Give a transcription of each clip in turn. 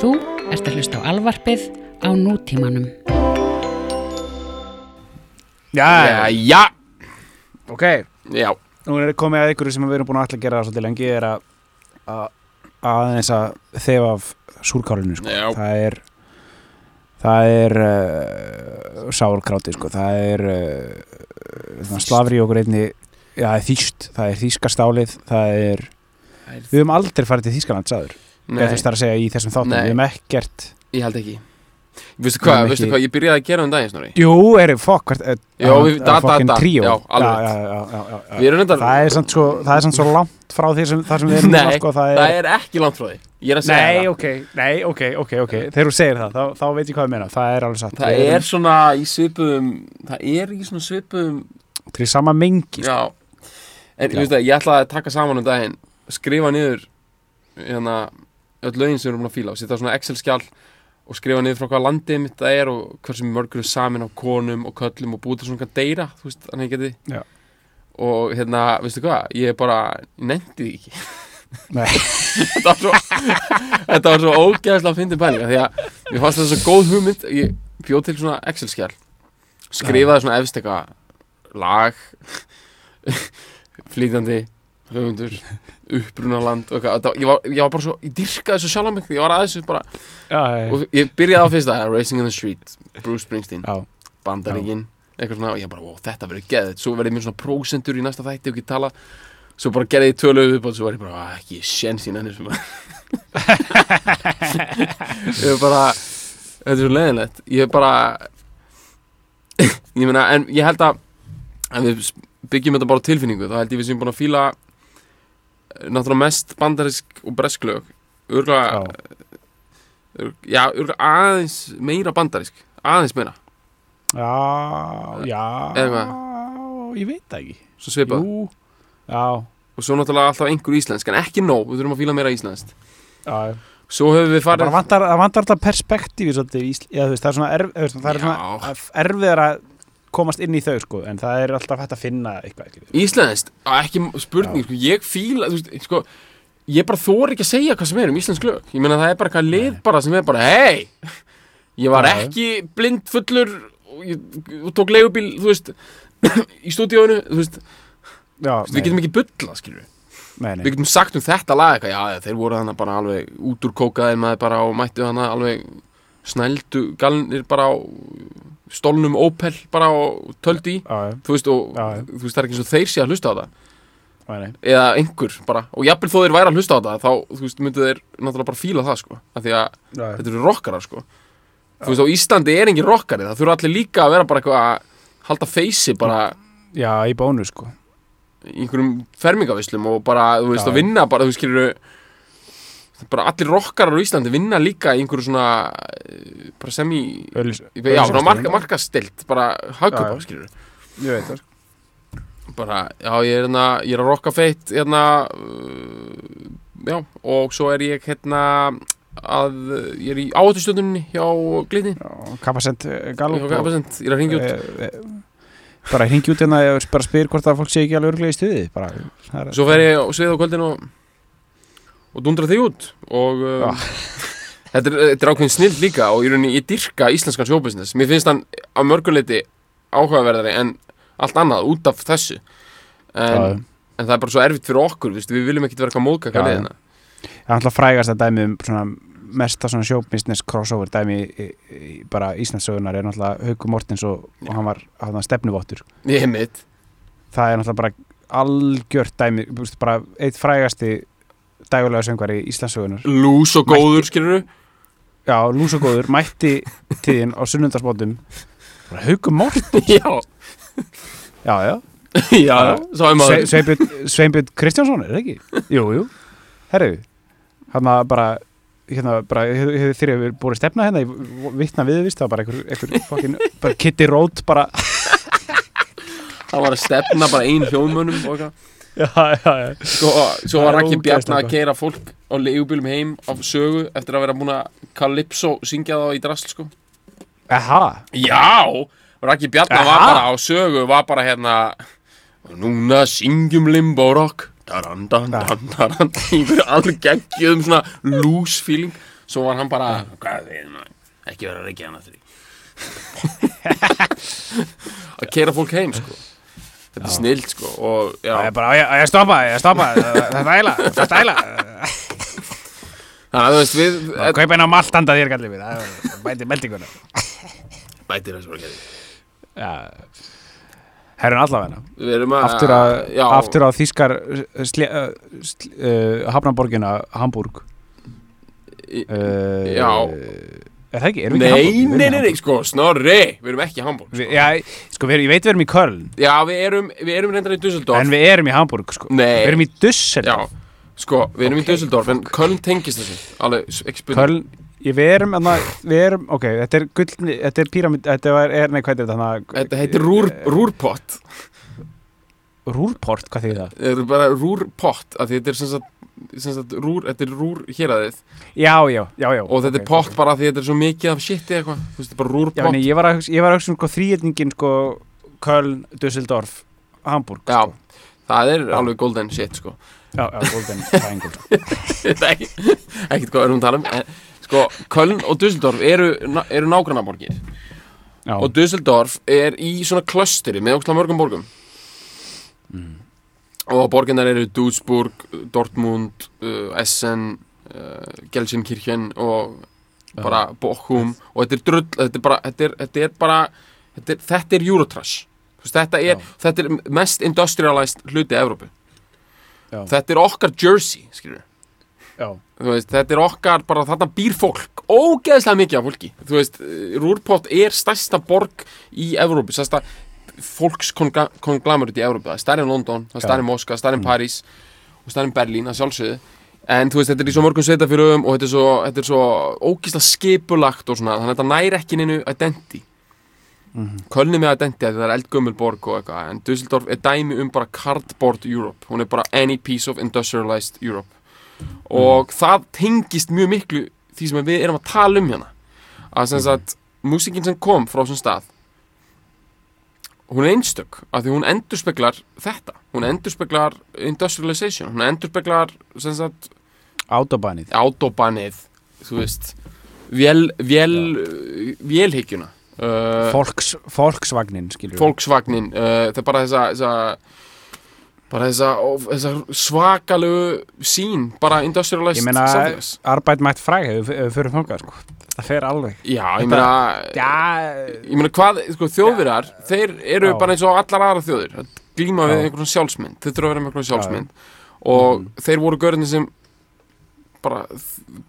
Þú ert að hlusta á alvarpið á nútímanum. Já, Já, já, ok já, Nú er komið að ykkur sem við erum búin að alltaf gera það svolítið lengi er að að- aðeins að þefa af súrkálinu sko. Já. það er það er uh, sárkráti sko. það er uh, slafri okkur einni já, það er þýst, það er þýskastálið það er, við höfum aldrei farið til Þýskaland sagður, nei, eða þess að segja í þessum þáttum, Nei. við höfum ekkert ég held ekki Veistu Við hvað, ekki- hvað, ég byrjaði að gera um daginn snorri Jú, er fokk er, da- fucking da. tríó. Já, alveg já, rétt. já, já, já, já. Við erum reyndar það er samt svo, það er samt svo langt frá því sem, það sem við erum Nei, sko, það er, það er ekki langt frá því Ég er að segja Nei, það ok, nei, ok, ok, ok Þegar þú segir það, þá, þá veit ég hvað ég meina Það er alveg satt Það er svona í svipum Það er í svona svipum Til sama mengi sko. Já En Já. þú veist það, ég ætlaði að taka saman um daginn Skrifa niður Hérna Öll lögin sem við erum búin að fíla Og setja svona Excel-skjál Og skrifa niður frá hvað landið mitt það er Og hversu mörgur er samin á konum og köllum Og búið til svona deyra Þú veist, þannig ég geti. Já. Og hérna, veistu hvað? Ég er bara, ég nefndi því ekki. Nei, þetta var svo þetta var svo ógeðslega að fyndi pælinga því að mér fannst það svo góð hugmynd. Ég bjóð til svona Excel-skjál skrifaði svona efst eitthvað lag flýtandi höfundur upprunaland og eitthvað. Ég var, ég var bara svo, ég dyrkaði þessu sjálf mig ég var aðeins bara, já, já, og ég byrjaði á fyrsta Racing in the Street, Bruce Springsteen. Já, Bandaríkin, eitthvað svona og ég bara, ó, þetta verður geðið, svo verður mér svona prósentur í næsta þætti og ekki tala svo bara gerði ég tölu upp og svo var ég bara, "Ah, ekki sjens í nenni ég er bara þetta er svo leiðinlegt. Ég bara ég meina, en ég held að ef við byggjum þetta bara á tilfinningu þá held ég við sem búin að fíla náttúrulega mest bandarisk og bresklög örgulega já, örgulega aðeins meira bandarisk aðeins meira. Já, já Eða Ég veit ekki. Svo svipað. Já, og svo náttúrulega alltaf einhver íslensk en ekki nóg, við þurfum að fíla meira íslenskt. Já svo höfum við farið það vantar alltaf perspektífi svolítið, í Ísl- já, þú veist, það er svona, erf, er Já. svona erfiðar að komast inn í þau sko, en það er alltaf hægt að finna eitthvað ekki. íslenskt, á, ekki spurning sko, ég fíla, þú veist, sko ég bara þór ekki að segja hvað sem er um íslensk lög. Ég meina það er bara eitthvað lið bara sem er bara hei, ég var ekki blind fullur og, ég, og tók leigubíl, þú veist í stúdíóinu, þú veist. Já, við getum ekki bulla, skilur nei, nei, við getum sagt um þetta lag eitthvað, já, þeir voru þannig bara alveg út úr kókaðir maður bara og mættu þannig alveg snældu galnir bara á stólnum Opel bara og töldi í. Já, já, þú veist, og Já, þú veist, það er ekki eins og þeir sé að hlusta á það. Nei. eða einhver bara, og jafnvel þó þeir væri að hlusta á það þá, þú veist, myndu þeir náttúrulega bara fíla það sko, af því að þetta eru rockarar sko. Þú veist, á Íslandi er engin rockari. Það þurfa allir líka að vera bara eitthvað að halda feysi bara já, í bónu sko. í einhverjum fermingavislum og bara, þú veist, að vinna bara, þú veist, skilur bara allir rockarar á Íslandi vinna líka í einhverju svona eh, bara sem í já, svona marka, markastilt bara já. skilur Ég veit það sko. bara, já, ég er hérna ég er að rocka feitt, hérna uh, já, og svo er ég hérna að ég er í áhættustjórnunni hjá Glitni Kappasend Gallup og- ég er að ringja út Eh, eh, bara hringi út hérna og bara spyr hvort að fólk sé ekki alveg örglega í stuði bara, Svo fer ég svið á kvöldin og, og dundra þig út og um, Ah. þetta, er, þetta er ákveðin snill líka og ég, ég dyrka íslenskan showbusiness. Mér finnst hann á mörguleiti áhugaverðari en allt annað út af þessu. En, en það er bara svo erfitt fyrir okkur viðst, við viljum ekkit vera eitthvað liðina. Það er alltaf frægast að dæmi um svona mesta svona showbusiness crossover dæmi í, í, bara Íslandsögunar er náttúrulega Haukur Mortens og, og hann var hann stefnuvottur. Það er náttúrulega bara algjört dæmi bara eitt frægasti dægulega söngvar í Íslandsögunar lús og góður skilur já, lús og góður, mætti tíðin á sunnundarsbótum bara Haukur Mortens já, já, já, já, maður. Sveinbjörn Sveinbjörn Kristjánsson, er það ekki? Jú, jú, herru hann að bara hérna bara, hefur hef, þeir hefur búið stefna hérna ég vittna viðvist, það var bara einhver, einhver fucking, bara Kitty Road bara það var að stefna bara ein hljóðmönnum og eitthvað já, já, já. Svo, svo Það var er Raki Bjarni að keira fólk á leigubílum heim á sögu eftir að vera búin að Calypso syngja þá í drasl sko. Aha, Já, Raki Bjarni Aha. var bara á sögu var bara hérna Núna syngjum limbo rock. Daran, daran, daran, daran Einhverju alveg geggjöðum svona loose feeling. Svo var hann bara hvað við erum ekki vera að reykja hana því að keira fólk heim sko þetta er snild sko og Það er bara, ég, ég stoppa, ég stoppa Það er æla, það er æla. Þannig að þú veist við Kaupa einn á maltanda þér kallið við Það er bæti meldinguna bætir þessu bara gerði Já. Herrun allavegna við erum að Aftur, að, já, aftur á þýskar sli, uh, sli, uh, Hafnaborgina Hamburg. Í- uh, Já. Er það ekki? Erum við nei, ekki erum nei, nei, nei, Hamburg. sko, snorri við erum ekki í Hamburg sko. já, sko, við, ég veit við erum í Köln já, við erum, við erum reyndar í Düsseldorf En við erum í Hamburg sko. Nei. Við erum í já, Düsseldorf sko, við erum í Düsseldorf en Köln tengist þessu alveg, ekki spurning Köln, ég, við erum anna, Við erum, ok, þetta er gullni Þetta er pyramid, þetta var, er, nei, hvað er þetta hana, þetta heitir rúr, rúrpott Rúrport, hvað þýðir það? þetta er bara rúrpott af því þetta er sem sagt, sagt rúr, þetta er rúr héraðið. Já, já, já, já. Og þetta ok, er pott ok. bara því þetta er svo mikið af shiti eitthvað. Þú veist, bara Já, rúrpott nei, ég var að hugsa, ég var að hugsa um sko, þrýetningin sko, Köln, Düsseldorf Hamburg Já, sko. það er Já. alveg golden shit sko. Já, já, Golden. Þetta er ekki, ekkert hvað erum við að tala um en, sko, Köln og Düsseldorf eru, eru nágrannaborgir. Já, og Düsseldorf er í svona klösteri með ókslega mörgum borgum og borginnar eru Duisburg, Dortmund uh, Essen uh, Gelsenkirchen og bara Bochum. og þetta er drull þetta er bara, þetta er, þetta er bara þetta er, þetta er Eurotrash. Þetta er, þetta er mest industrialized hluti Evrópu. Já. þetta er okkar Jersey veist, þetta er okkar, bara þarna býr fólk ógeðslega mikið af fólki. Þú veist, Rúrpott er stærsta borg í Evrópu, stærsta fólkskonglamurit í Evrópu. Það er stærri en London, það er stærri en Moska, stærri en París og stærri en Berlín, það sjálfsögðu. En þú veist, þetta er í svo mörgum sveitafjörðum og þetta er svo, þetta er svo ógeðslega skipulagt og svona, þannig að þetta næri ekki neinu identity. Köln er með identity, þetta er eldgömmul borg og eitthvað, en Düsseldorf er dæmi um bara cardboard Europe, hún er bara any piece of industrialized Europe. Og það tengist mjög miklu því sem við erum að tala um hérna. Að sem sagt, músikinn sem kom frá þessum stað hún er einstök af því hún endurspeglar þetta. Hún endurspeglar industrialization hún endurspeglar autobanið. autobanið þú veist vél, vél, vélhyggjuna. Uh, Folks, Volksvagnin. Volksvagnin uh, það er bara þessa, þessa bara þessa, svakalegu sín bara industrialized Ég meina, arbeit mætt fræg fyrir þangað, sko. Það fer alveg. Já, ég meina Já, ég meina hvað, sko, þjóðvirar þeir eru Já. bara eins og allar aðra þjóðir. Glíma við Já. einhvern sjálfsmynd. Þeir þurfa að vera með einhvern sjálfsmynd. Og þeir voru görðin sem bara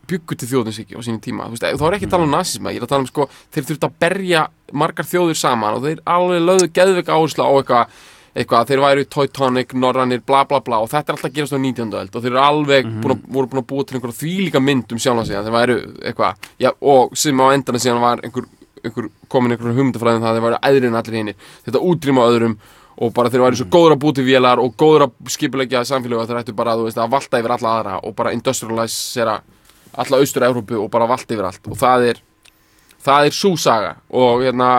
byggu til þjóðinsíki á sínum tíma, þú veist, þá er ekki að tala um nazisma ég er að tala um, sko, þeir þurft að berja margar þjóðir saman og þeir alveg lögðu geðveik áherslu á eitthvað eitthvað, þeir væru Teutonic, Norrannir, bla bla bla og þetta er alltaf að gerast á 19. öld og þeir eru alveg Mhm. búin að, voru búin að búa til einhverja þvílíka mynd um sjálfan sig að þeir væru eitthvað, já, og sem á endanum síðan var einhver, einhver komin einhver hugmyndafræðin um það að þeir væru æðri en allir hinir þetta útrýma öðrum og bara þeir væri svo góður að búti vélar og góður að skipulegja samfélögu að þeir ættu bara veist, að valta yfir alla aðra og bara industrialisera alla austur Európu og bara valta yfir allt og það er það er svo saga og hérna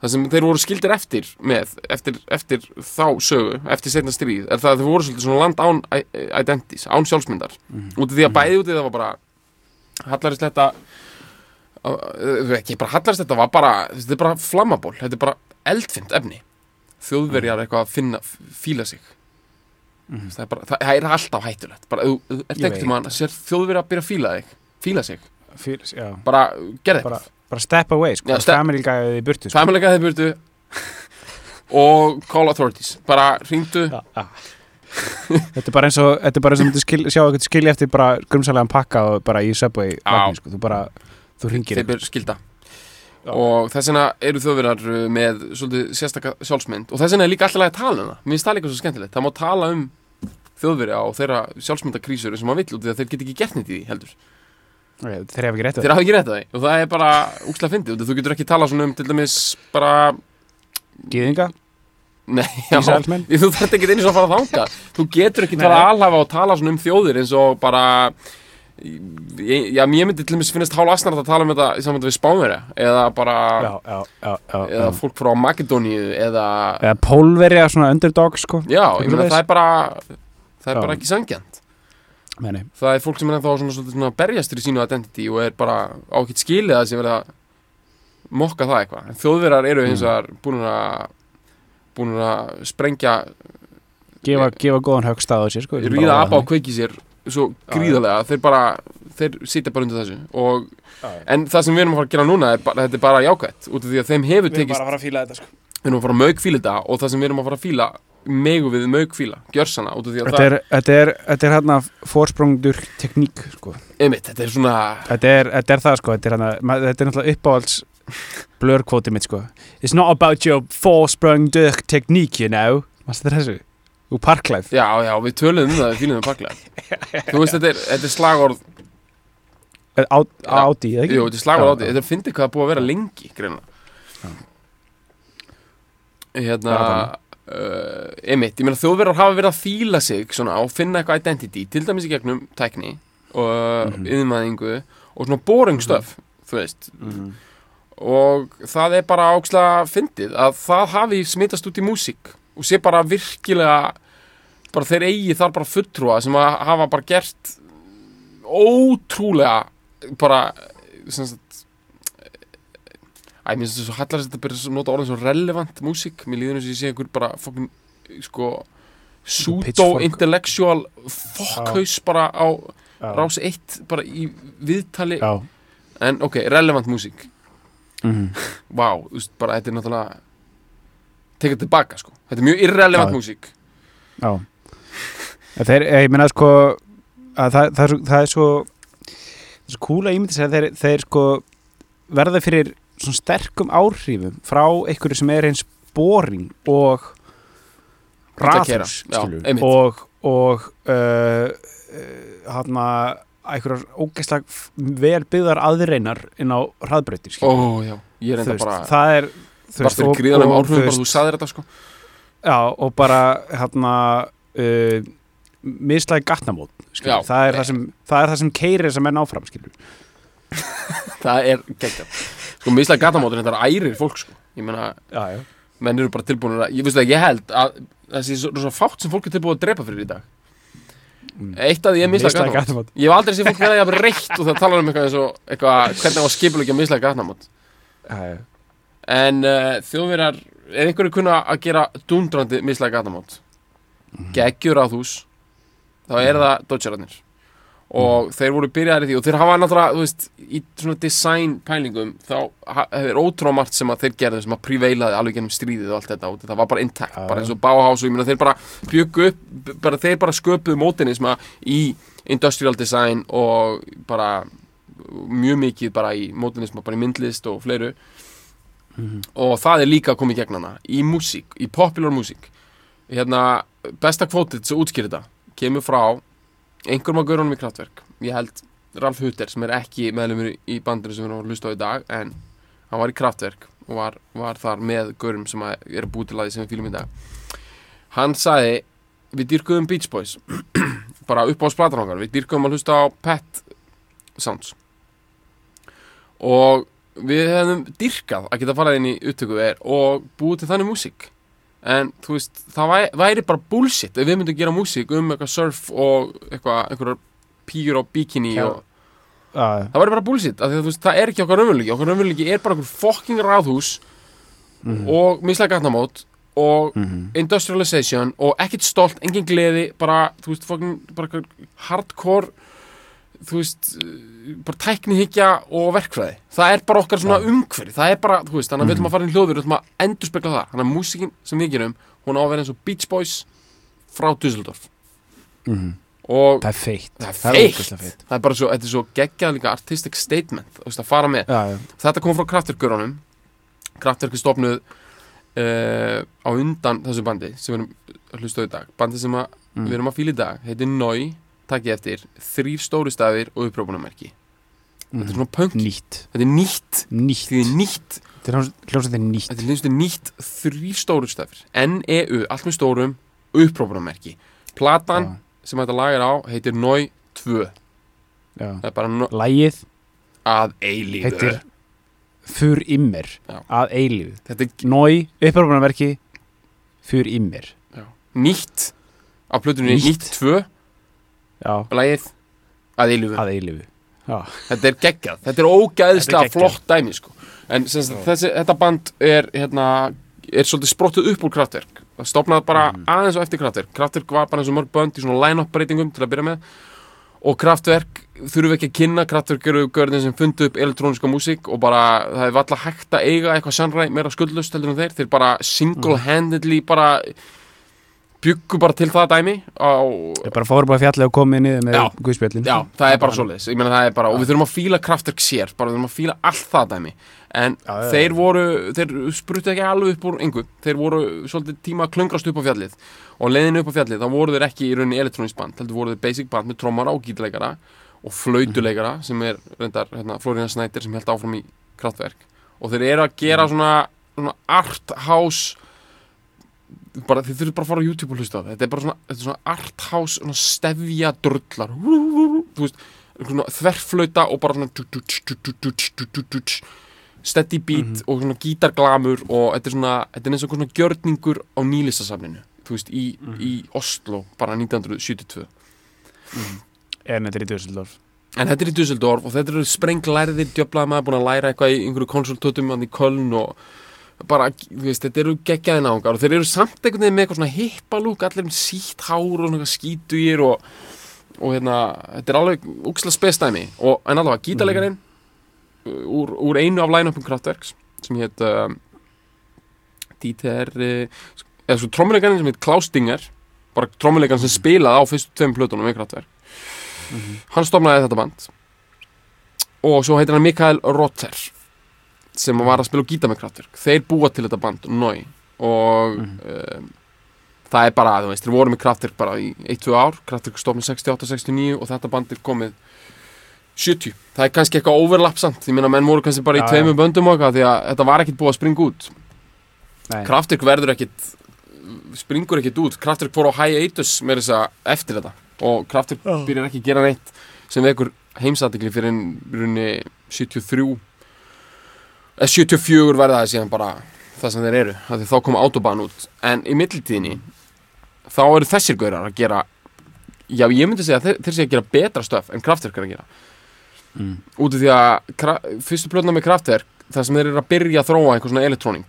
það sem þeir voru skildir eftir með eftir, eftir þá sögu eftir setna stríð er það að þeir voru svolítið svona land án i- identities, án sjálfsmyndar. Út af því að bæði út af því það var bara hallarist þetta ekki bara hallarist þetta var bara þetta er bara flammaból, þetta er bara eldfimt efni. Þjóðverjar eitthvað að finna, fíla sig. Það, er bara, það er alltaf hættulegt. Bara, þú ert ekkert um að þjóðverjar að byrja að fíla þig fíla sig, já. Bara gerði bara, bara step away, sko. Já, step- Family gæði í burtu, sko. Fæmulega þeir burtu. Og call authorities. Bara hringdu. Já, já. Þetta er bara eins og Þetta er bara eins og myndir skil, sjá eitthvað skilja eftir bara grumsalega pakka og bara í Subway vagnin, sko. Þú bara, þú ringir þeir byrja skilda. Já. og þess vegna eru þjóðverjar uh, með svolítið sérstaka sjálfsmynd. Og þess vegna er líka alltaf að tala um það. Mér finnst það líka svo skemmtilegt, það má tala um þjóðverja og þeirra sjálfsmyndakrísur sem maður vill út því að þeir get ekki gert neitt í því heldur Þeir hefa ekki rétt á þeir hafa ekki rétt að því. Og það er bara úkslega fyndið. Þú getur ekki tala svona um til dæmis bara, Gýðinga, nei, já. Þú þarft ekki eins og að fara þanga Þú getur ekki tala alhafa og tala svona um þjóðir eins og bara Já, mér myndi til dæmis finnast hálf asnart að tala um þetta í samvænt við Spánverja eða bara Já, já, já, já, eða já. fólk frá Makedóníu eða Eða pólverja, svona underdog, sko. Já, ég meina það er bara það er bara ekki sangjant Meni. það er fólk sem er ennþá svona, svona, svona berjast fyrir sínu identity og er bara ákveðt skilið að sem verið að mokka það eitthvað en þjóðverðar eru hins Mm. vegar búin að búin að sprengja gefa, gefa góðan högstað á sér sko, ríða og þannig. kveiki sér svo gríðarlega þeir bara, þeir sitja bara undir þessu og, en það sem við erum að fara að gera núna er bara, þetta er bara jákvætt út af því að þeim hefur Við erum tekist bara að fara að fíla þetta sko. við erum að fara að mögfíla þetta og það sem við erum að fara að fíla megu við mögfíla, gjörsana út af því að Þetta er, þetta er, þetta er hérna fórsprungdur tekník sko. einmitt, þetta er svona þetta, er, þetta er það sko, þetta er, hérna, þetta er náttúrulega uppáhalds blörkvóti mitt sko. It's not about your fórsprungdur tekník, you know. Mást þetta þessu? Úr parklæð já, já, við töluðum um það, við fílum það paklega þú veist, þetta er, þetta er slagorð Áti, eða ekki? jú, þetta er slagorð já. þetta finnir hvað það er búið að vera lengi greina hérna uh, einmitt, ég meina þjóðverðar hafa verið að fíla sig svona og finna eitthvað identity til dæmis í gegnum tækni og Mhm. yðinmaðingu og svona boring stöf þú veist, Mhm. og það er bara ákslega fyndið að það hafi smitast út í músík og sé bara virkilega bara þeir eigi þar bara fulltrúa sem að hafa bara gert ótrúlega bara sem sagt Æ, mér finnst þetta svo hallar þetta byrja að nota orðin svo relevant músík. Mér líður eins og ég sé einhver bara fokkin sko pseudo-intellectual fokkhaus bara á Já. rás 1 bara í viðtali. Já. En ok, relevant músík. Mhm. Vá, þú veist, bara þetta er náttúrulega tekið tilbaka, sko. Þetta er mjög irrelevant Já. músík. Já. En Þeir, ég meina sko að það, það, er svo, það er svo það er svo cool að ímynda sér að þeir, þeir sko verða fyrir svona sterkum áhrifum frá einhverju sem er eins boring og einmitt. og, og uh, uh, hann að einhverjar ógeðslega vel byggðar aðreinar inn á er veist, bara það er Bara fyrir gríðanum áhrifum, bara þú sagðir þetta, sko Já, og bara hérna uh, mislægi gatnamót. Já. það, er það, sem, það er það sem keirir þess að menn áfram skilur. Það er geggjað Sko, mislega gatamótur, þetta er ærir fólk, sko. Ég meina, Já, já. menn eru bara tilbúinir að Ég veist að ég held að það sé svo, svo fátt sem fólk er tilbúið að drepa fyrir í dag. Mm. Eitt af því er mislega Mislægi gatamót Ég hef aldrei séð fólk verða jafn reitt og það talar um eitthvað eins og eitthvað, hvernig á að skipulegja mislega gatamót Já, já. En uh, þjóðverjar, er einhverju kunna að gera dundrandi mislega gatamót Mhm. geggjur á þús. Þá er það dodgerarnir og þeir voru byrjaðir í því og þeir hafa náttúrulega, þú veist, í svona design pælingum þá er ótrúlega margt sem að þeir gerðu sem að preveilaði alveg gennum stríðið og allt þetta og það var bara intact, Já, bara eins og Bauhaus og ég meina þeir bara bjöggu upp, bara þeir bara sköpuðu mótinisma í industrial design og bara mjög mikið bara í mótinisma, bara í myndlist og fleiru. Mhm. og það er líka í gegn hana í músík, í popular músík. Hérna, besta kvótið sem útskýr þetta, kemur frá einhverjum að gaurunum í kraftverk ég held Ralf Hutter sem er ekki meðlumur í bandinu sem við erum að hlusta á í dag en hann var í kraftverk og var, var þar með gaurum sem að eru búið til aði sem við fýlum í dag. Hann sagði við dýrkuðum Beach Boys. Bara upp á splatan okkar, við dýrkuðum að hlusta á Pet Sounds. Og við hefðum dyrkað að geta farað inn í upptöku er og búið til þannig músík en þú veist, það væri, væri bara bullshit ef við myndum gera músík um eitthvað surf og eitthvað, einhverjar pýr og bikini Já. og Já, það væri bara bullshit, af því að þú veist, það er ekki okkar raunveruleiki okkar raunveruleiki er bara einhver fucking ráðhús Mhm. og mislega gatnamót og Mhm. industrialization og ekkert stolt, engin gleði bara, þú veist, einhver hardcore þú veist, uh, bara tæknihyggja og verkfræði, það er bara okkar svona Já. umhverfi, það er bara, þú veist, þannig að við Mhm. ætlum að fara inn í hljóður, við ætlum að endurspegla það. Þannig að músikin sem við gerum, hún á að vera eins og Beach Boys frá Düsseldorf. Mhm. og Það er feitt. það er Það er feitt, það er bara svo, þetta er svo geggjað líka artistic statement, þú veist, að fara með. Já, já. Þetta kom frá Kraftwerk-görunum Kraftwerk er stofnuð uh, á undan þessu bandi sem við erum að hlusta á í dag. Bandi sem að, Mm. við erum að fíla í dag heitir Nói, takkið eftir þrýr stóri stafir og upprópunamerki þetta er svona punk, Nýtt. Þetta er nýtt. Nýtt. Þið er nýtt, Þetta er nýtt. Þetta er nýtt. Þrýr stóri stafir, N-E-U allt með stórum, upprópunamerki platan Já, sem þetta lag er á heitir Nói 2 já. það er bara no Lægið að eilífu. heitir Fur immer Já. Að þetta er Nói, upprópunarverki Fur immer já, nýtt. Á plötunni nýtt. 2 lagið að eilifu þetta er geggjað, þetta er geggjað. flott dæmi sko. en sem sagt, þessi, þetta band er hérna, er svolítið sprottuð upp úr kraftverk það stopnaði bara Mhm. aðeins og eftir kraftverk kraftverk var bara eins og mörg bönd í svona line-up breytingum til að byrja með. Og kraftverk þurfum við ekki að kynna. Kraftverk eru görðin sem fundu upp elektróniska músík og bara það er valla hægt að eiga eitthvað sannræ meira skuldlust heldur en þeir. Þeir bara single-handedly bara byggu bara til það dæmi á ég bara fóru bara fjallið og komið niður með Já. guðspjöllin Já, það er bara svoleiðis. Ég meina það er bara, og við þurfum að fíla kraftverk sér bara við þurfum að fíla allt það dæmi. En Já, þeir voru, þeir spruttu ekki alveg upp úr engu, þeir voru svolítið tíma að klöngrast upp á fjallið. Og leiðinu upp á fjallið, þá voru þeir ekki í rauninni elektrónist band, heldur voru þeir basic band með trommara og gítarleikara og flautuleikara sem er reyndar hérna, Florian Snæder sem held áfram í kraftverk og þeir eru að gera svona, svona art house bara, þið þurfum bara að fara á YouTube og hlusta á það þetta er bara svona, þetta er svona art house svona stefja drullar þú veist, svona þverflauta og bara svona steady beat og svona gítarglamur og þetta er svona, þetta er eins og svona gjörningur á nýlistasafninu þú veist, í, í Oslo bara 1972 en þetta er í Dösseldorf En þetta er í Dusseldorf og þetta eru sprenglærðir djöflaði maður búin að læra eitthvað í einhverju konsultötum í Köln og bara, þú veist, þetta eru geggjaði náungar og þeir eru samt einhvern veginn með eitthvað svona hippalúk, allir um sítt hár og svona skítugir og, og hérna, þetta er alveg úkslega spestæmi og en allavega, gítarleikarin úr, úr einu af line-upum Kraftwerks sem hétt uh, Dieter uh, eða svo trommuleikarinn sem hétt Klaus Dinger bara trommuleikarinn sem spilaði á fyrstu tveim plötunum með Kraftwerk. Hann stofnaði þetta band. Og svo heitir hann Mikael Rotter sem var að spila og gíta með Kraftwerk þeir búa til þetta band, Nói og um, það er bara, þú veist, þeir voru með Kraftwerk bara í 1-2 ár, Kraftwerk stofnið 68-69 og þetta band er komið 70, það er kannski eitthvað overlap samt, ég meina menn voru kannski bara í Já, já. tveimur böndum og eitthvað því að þetta var ekkit búið að springa út. Nei. Kraftwerk verður ekkit springur ekkit út, Kraftwerk fór á hiatus með þess að eftir þetta. Og Kraftwerk Já. byrjar ekki að gera neitt sem vekur heimsatikli fyrir en runni 73 eða 74 verða það síðan bara það sem þeir eru, þá kom autobahn út en í millitíðinni þá eru þessir gaurar að gera já ég myndi segja þeir, þeir sé að gera betra stöf en Kraftwerk er að gera Mm. út af því að fyrstu plötna með Kraftwerk það sem þeir eru að byrja að þróa einhver svona elektróning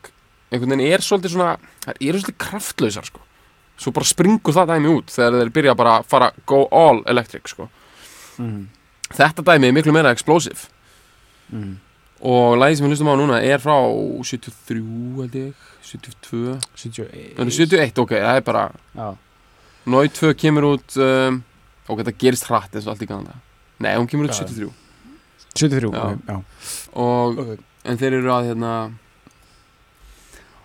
einhvern veginn er svolítið svona það eru svolítið kraftlausar sko svo bara springur það dæmi út þegar þeir byrja bara að fara go all electric sko mm. þetta dæmi er miklu meira explosive Mm. Og lagið sem við hlustum á núna er frá 73 held ég 72 71 Það er 71 ok, það er bara. Nói 2 kemur út um, ok, það gerist hratt eins og allt í kannan nei, hún kemur út Já. 73 73 Já. ok, já. og Ok. en þeir eru að hérna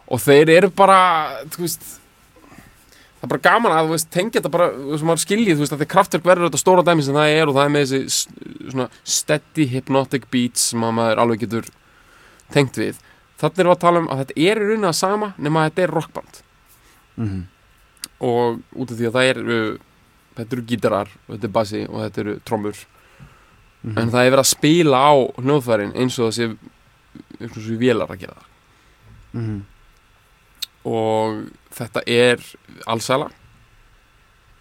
og þeir eru bara þú veist það er bara gaman að þú veist, tengja þetta bara þú veist, maður skiljið, þú veist, að því kraftverk verður þetta stóra dæmi sem það er og það er með þessi svona steady hypnotic beats sem að maður alveg getur tengt við þannig erum við að tala um að þetta er í rauninni að sama nema að þetta er rockband Mhm. og út af því að það eru þetta eru gítarar og þetta er bassi og þetta eru trommur Mhm. en það er verið að spila á hljóðfærin eins og það sé eins og þessi vélar að gera það Mhm. og þetta er allsæla,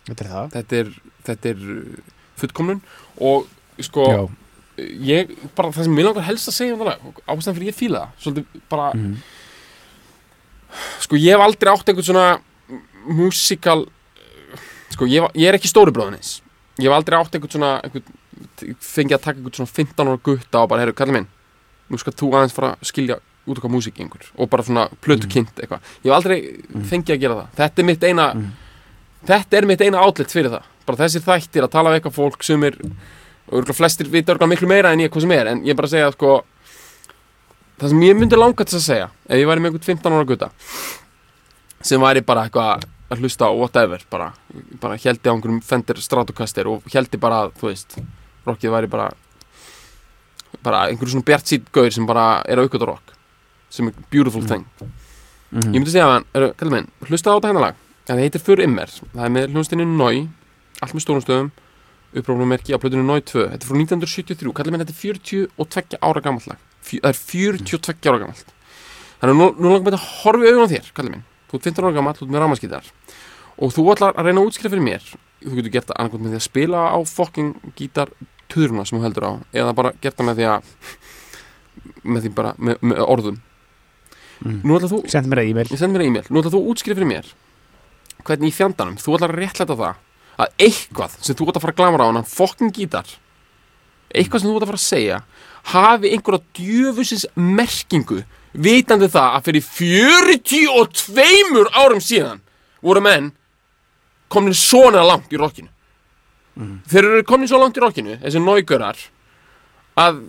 Þetta er það þetta er, þetta er uh, fullkomnun og sko, Já. ég, bara það sem ég langar helst að segja um og ástæðan fyrir ég fíla það svolítið bara, Mhm. sko ég hef aldrei átt einhvern svona músikal sko ég, ég er ekki stóri bróðinins ég hef aldrei átt einhvern svona einhvern, fengið að taka einhvern svona 15 ára gutta og bara, herru, kallar minn nú skal þú aðeins fara að skilja út okkar einhver og bara svona plötu kynnt eitthvað. Ég hef aldrei fengið að gera það. Þetta er mitt eina Mhm. þetta er mitt eina outlet fyrir það. Bara þessir þættir að tala við eitthvað fólk sem er örgulega flestir vita örgulega miklu meira en ég hvað sem er. En ég bara að segja sko það sem ég myndi langa til að segja ef ég væri með einhvern 15 ára gutta sem væri bara eitthvað að hlusta á whatever bara, bara heldi á einhverjum Fender Stratocaster og heldi bara að, þú veist rockið væri bara bara einhverjum svona bjart sýt gaur sem bara er að aukvölda rock sem er beautiful thing. Mhm. Ég myndi segja að hann, er, kallar minn, hlusta á þetta hennar lag. Það heitir För Immer, það er með hljónstinu Nói Allt með stórum stöðum Upprófnumerki á plötunni Nói 2 Þetta er frá 1973, kallar minn þetta er 42 ára gamalt lag. Fjö, Það er 42 ára gamalt. Þannig að nú, nú langar mér að horfa í augun á þér, kallar minn. Þú ert 15 ára gamalt, þú ert með ramaskítar Og þú ætlar að reyna að útskýra fyrir mér. Þú getur gert það annarkvæmt með því að spila á fucking gítar tuðruna sem þú heldur á eða bara gert það með því að með því bara, með, með orðum mm. ætla Send mér e-mail ég send mér e-mail nú ætla þú útskrifa fyrir mér hvernig í fjandanum, þú ætlar að réttlæta það að eitthvað sem þú ætla að fara að glamra á hann fucking gítar eitthvað sem þú ætla að fara að segja hafi einhverja djöfusins merkingu vitandi það að fyrir 42 árum síðan voru menn komin svona langt í rockinu Mhm. þeir eru komin svo langt í rockinu þessi náigurar að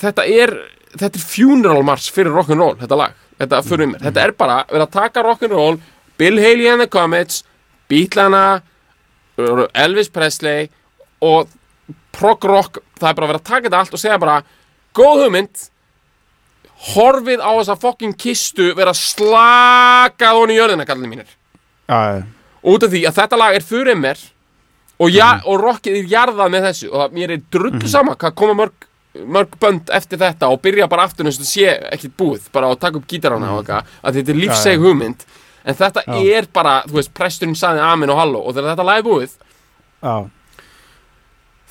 þetta er þetta er funeral march fyrir rock'n'roll þetta lag, þetta fyrir mér þetta er bara verið að taka rock'n'roll Bill Haley and the Comets Beatlana Elvis Presley og prog rock, það er bara verið að taka þetta allt og segja bara, góð hugmynd horfið á þessa fucking kistu vera slakað honi í jörðina, kallið mínir. Já, út af því að þetta lag er fyrir mér og, ja, og rockið er jarðað með þessu og það, mér er drullu sama hvað koma mörg, mörg bönd eftir þetta og byrja bara aftur eins og það sé ekkert búið bara að taka upp gítarana og eitthvað að þetta er lífseg hugmynd en þetta Já. er bara, þú veist, presturinn saði amen og halló og þegar þetta lag er búið já,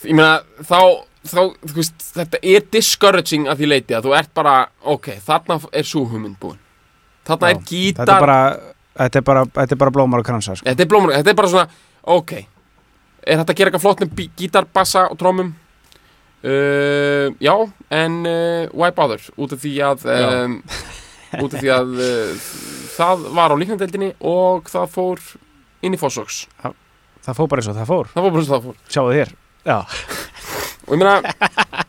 ég meina, þá, þá þú veist, þetta er discouraging að því leiti að þú ert bara, ok, þarna er svo hugmynd búin þarna Já. er gítar þetta er bara Þetta er bara, þetta er bara blómar og kransa sko. Þetta er blómur, þetta er bara svona Ok, er þetta að gera eitthvað flott með bí- gítar, bassa og trómum? Uh, já, en uh, why bother? Út af því að um, af því að uh, það var á líknandeldinni og það fór inn í Fossóks Það fór bara eins og það fór. Það fór bara svo það fór. Sjáðu þér. Já, og ég meina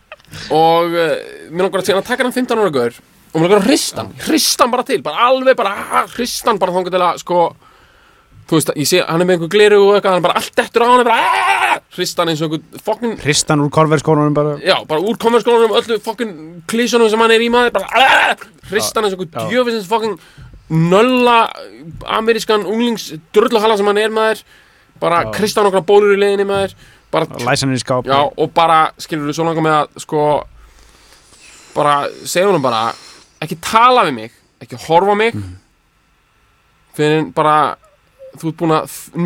og mér langar að segja að taka hann 15 ára gaur og mér langar að hrista hann hrista hann bara til, bara alveg bara ah, hrista hann bara þangað til að sko þú veist, ég sé, hann er með einhver gliru og eitthvað hann er bara allt eftir á hann er bara ah, hrista hann eins og einhver fokkin hristan úr korverskónunum bara. Já, bara úr konverskólanum öllu fokkin klísunum sem hann er í maður bara ah, hrista hann eins og einhver djöfisins fokkin nölla amerískan unglings drulluhalla sem hann er maður. Bara Já. hrista hann okkar bólur í leiðinni maður. Bara Læsa hann í skáp. Já, og bara, skilur við svo langar með að sko bara segja honum bara ekki tala við mig, ekki horfa mig. Fyrir bara þú ert búin að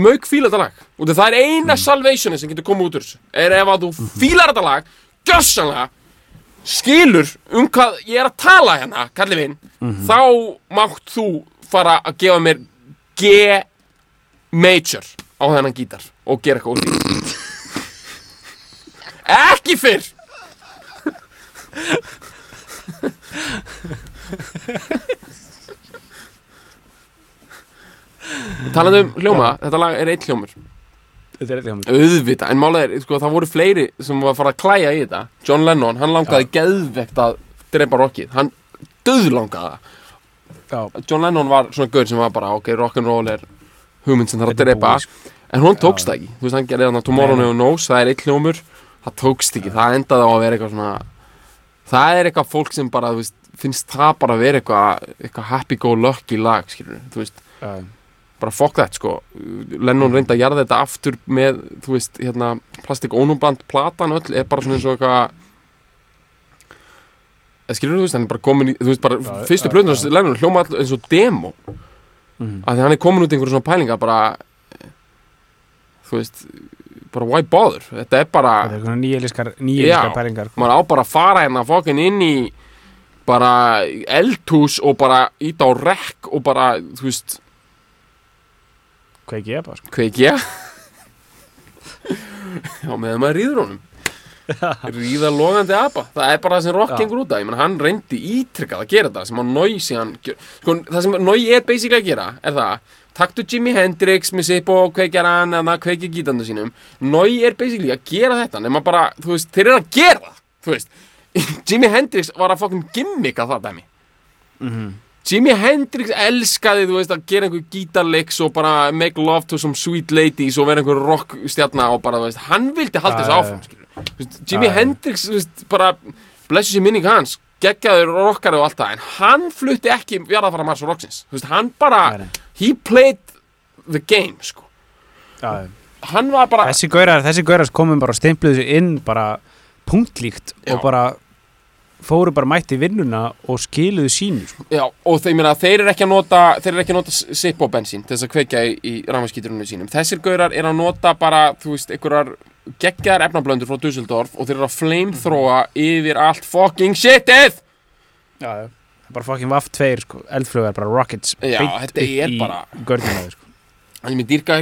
mög fíla þetta lag. Og það er eina salvationi sem getur komið út úr þessu. Er ef að þú fílar þetta lag gjössanlega skilur um hvað ég er að tala hérna kalli minn, þá mátt þú fara að gefa mér G major á þennan gítar og gera eitthvað úr því. Ekki fyrr Talandi um hljóma, þetta lag er eitt hljómur. Þetta er eitthvað Auðvita, en málið er, sko, það voru fleiri sem var að fara að klæja í þetta. John Lennon, hann langaði geðvegt að drepa rockið, hann döðlangaði það. John Lennon var svona gaur sem var bara, ok, rock'n'roll er hugmynd sem þarf að Þetta er drepa. búið, sko. en hún tókst það ekki, þú veist, hann gerði þarna Tomorrow. Never Knows, það er eitt hljómur. Það tókst ekki, það endaði á að vera eitthvað svona það er eitthvað fólk sem bara, þú veist, finnst það bara að vera eitthvað, eitthvað happy-go-lucky lag, skilur, þú veist. Já, bara fuck that sko Lennon reyndi að jarða þetta aftur með þú veist, hérna, plastik ónúmband platan öll er bara svona eins og eitthvað eða skilur þú veist, hann er bara komin í, þú veist, bara Já, fyrstu já, plötunar já. Lennon hljóma all eins og demo Mhm. að því hann er komin út í einhverjum svona pælinga bara þú veist bara why bother, þetta er bara Þetta er eitthvað nýjeliskar Nýjeliskar pælingar sko. maður á bara að fara hérna fokkin inn í bara eldhús og bara íta á rekk og bara, þú veist Kveiki ég bara sko. kveikja já, meðan maður rýður honum. Ríða logandi apa það er bara það sem rock gengur út af. Ég meina, hann reyndi ítrykkað að gera það sem að Nói síðan sko, það sem Nói er basically að gera er það, taktu Jimi Hendrix með Sippo og kveikjar hann eða kveikja gítandu sínum. Nói er basically að gera þetta nema bara, þú veist, þeir eru að gera það Jimi Hendrix var að fokkin gimmika það dæmi. Mhm. Jimi Hendrix elskaði, þú veist, að gera einhver gítarleiks og bara make love to some sweet ladies og vera einhver rock stjarna og bara, þú veist, hann vildi halda þessu áfram, skilur. Þú veist, Jimi. Hendrix, þú veist, bara blessu sér minning hans, geggjaður rockari og allt það, en hann flutti ekki jarðafara Mars og Rocksins, þú veist, hann bara he played the game, sko. Já, hann var bara, Þessi gaurar, þessi gaurar komum bara og stimpluðu sig inn bara punktlíkt og bara fóru bara mætti vinnuna og skiluðu sínu sko. Já, og þeir, meina, þeir eru ekki að nota þeir eru ekki að nota sipp og bensín til þess að kveikja í, í rafmaskíturunum sínum þessir gaurar eru að nota bara, þú veist, einhverjar geggjaðar efnablöndur frá Dusseldorf og þeir eru að flamethrowa yfir allt fucking shitið Já, bara fucking Vaff 2 sko, eldflögar, bara rockets þetta upp í görnina sko. Þannig mér dýrka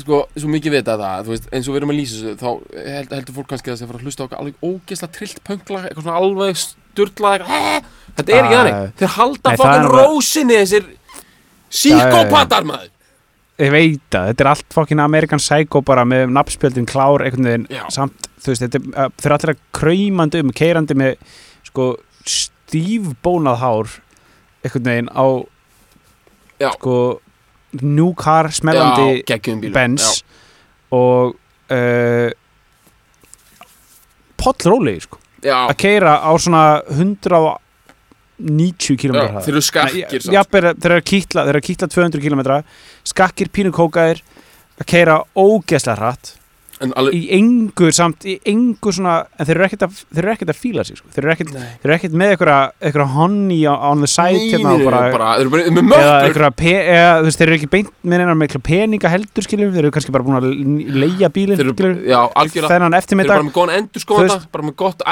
sko, svo mikið vita það, þú veist, eins og við erum að lýsa þessu þá held, heldur fólk kannski að það sé að fara að hlusta á alveg ógeðslega trillt pöngla eitthvað svona alveg styrla þetta er ekki Ah, þannig, þeir halda fokkin rósinni þessir síkópatar maður ég veit að þetta er allt fucking American Psycho bara með nafnspjöldin klár einhvern veginn Já. samt, þú veist, þetta er, eru allir að kraumandi um, keirandi með sko stífbónað hár einhvern veginn á Já. sko new car smellandi Já, Benz og uh, pollróli sko, að keira á svona 190 km já, þeir eru skakkir samt. Jafnir, þeir eru að kýtla, þeir eru að kýtla 200 km skakkir pínu kókaðir að keira ógeðslega hratt alveg, í engu samt, í engu svona en þeir eru ekkert að, þeir eru ekkert að fíla sig sko. þeir, eru ekkert, Nei. þeir eru ekkert með eitthvað, eitthvað honey on- on the side Nei, hérna, nei, og bara, bara, þeir eru bara með eða pe, eða, þú veist, þeir eru ekki beint með einar með peninga heldur skiljum, þeir eru kannski bara búin að leia algjörlega. Þennan Þeir eru eftirmiddag bara með góðan endur sko Þú þetta Bara með gott,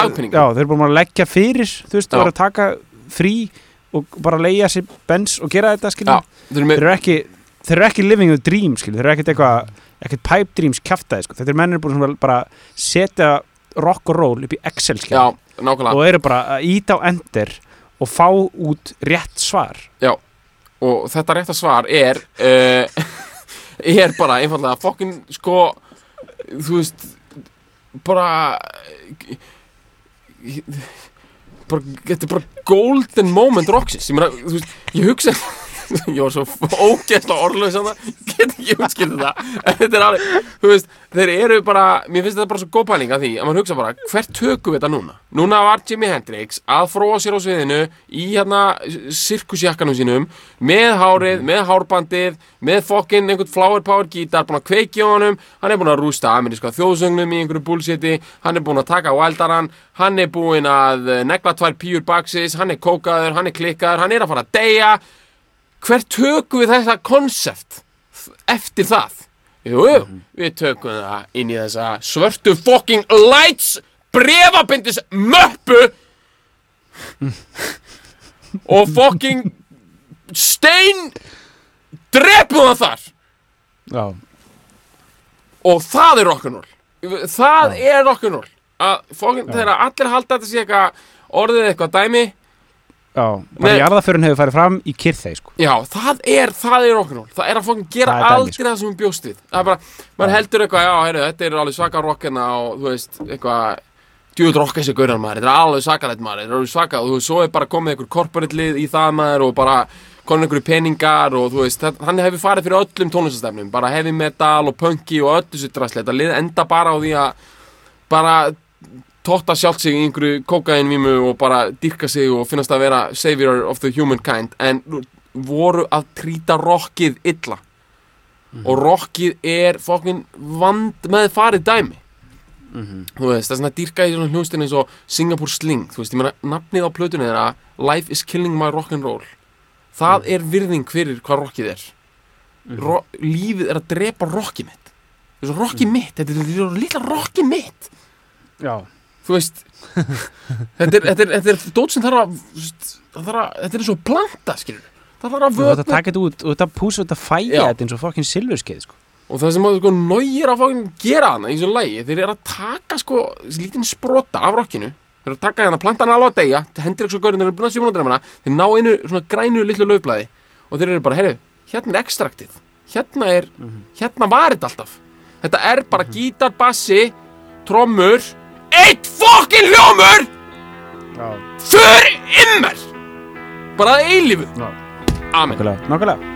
dagpenning já, þeir eru búin að leggja fyrir þú veist, þeir eru að taka frí og bara leia sér bens og gera þetta Já, skiljum, þeir eru ekki þeir eru ekki living the dream skiljum, þeir eru ekkert eitthvað ekkert pipe dreams kjaftaði sko. þetta er mennir búin að bara setja rock og roll upp í Excel Já, skiljum nákvæmlega. Og eru bara að íta á ender og fá út rétt svar. Og þetta rétta svar er uh, er bara einfallega fokkin sko þú veist bara bara, þetta er bara golden moment Roxys, ég ég hugsa ég var svo ógæsla orðlega sann get ekki útskilta það en þetta er alveg, þú veist, þeir eru bara mér finnst þetta bara svo góð pæling að því að mann hugsa bara, hvert tökum við þetta núna? Núna var Jimi Hendrix að fróa sér á sviðinu í hérna sirkusjakkanum sínum með hárið, með hárbandið með fokkin einhvern flower power gítar búin að kveiki á honum, hann er búin að rústa ameríska þjóðsögnum í einhverju bullshiti. Hann er búin að taka wildaran hann er búin að negla tvær pure boxes hann er kókaður, hann er klikkaður, hann er að fara að deyja hvert tökum við þetta konsept eftir það? Jú, jú, við tökum það inn í þessa svörtu fucking lights brefabindis möppu og fucking stein drepum það þar. Já, og það er rock'n'roll það er rock'n'roll að fucking, þegar allir halda þetta sé eitthvað orðið eitthvað dæmi já, bara jarðaförun hefur farið fram í kyrþei sko. Já, það er, það er rock'n'roll Það er að fokkin gera Það aldrei það sem við bjóst við. Það er bara, maður heldur eitthvað, já, heyrðu, þetta er alveg svaka rockina og þú veist, eitthvað djúið rocka þessi gauran maður, þetta er alveg svakalegt maður. Þetta er alveg svaka og þú veist, svo er bara komið einhver corporate lið í það maður og bara komin einhverju peningar og þú veist, hann hefur farið fyrir öllum tónlistastefnum, bara heavy metal og punky og öllu sér drasli, þetta lið enda bara á því að bara totta sjálft sig í einhverju kókainvímu og bara dyrka sig og finnast að vera savior of the humankind. En voru að trýta rockið illa. Og rockið er fokkin vand með farið dæmi þú veist, það er svona dýrka í svona hljónstin eins og Singapore Sling, þú veist, ég meina nafnið á plötunni þeirra, Life is killing my rock'n'roll það er virðing fyrir hvað rockið er. Ro lífið er að drepa rockið mitt. Þú veist, rockið mitt, þetta er, er lilla rockið mitt. Já, þú veist þetta er, þetta er, þetta er dót sem þarf að þarf að, þetta er eins og planta skilur það þarf að og þetta þetta út og þetta púsa þetta fæja þetta eins og fokkin silfurskeið sko. og það sem að sko nægir að fókin gera hana í þessu lægi þeir eru að taka sko lítinn sprota af rockinu þeir eru að taka hérna plantan alveg að deyja Hendrix og Gaurin eru búin að sjóma hana þeir ná einu svona grænu litlu laufblæði og þeir eru bara, heyrðu, hérna er ekstraktið hérna er, hérna var þetta alltaf. Þetta er bara gítar, bassi trommur eitt fokkin hljómur já, för immer bara eilífu amen. Nokkulega,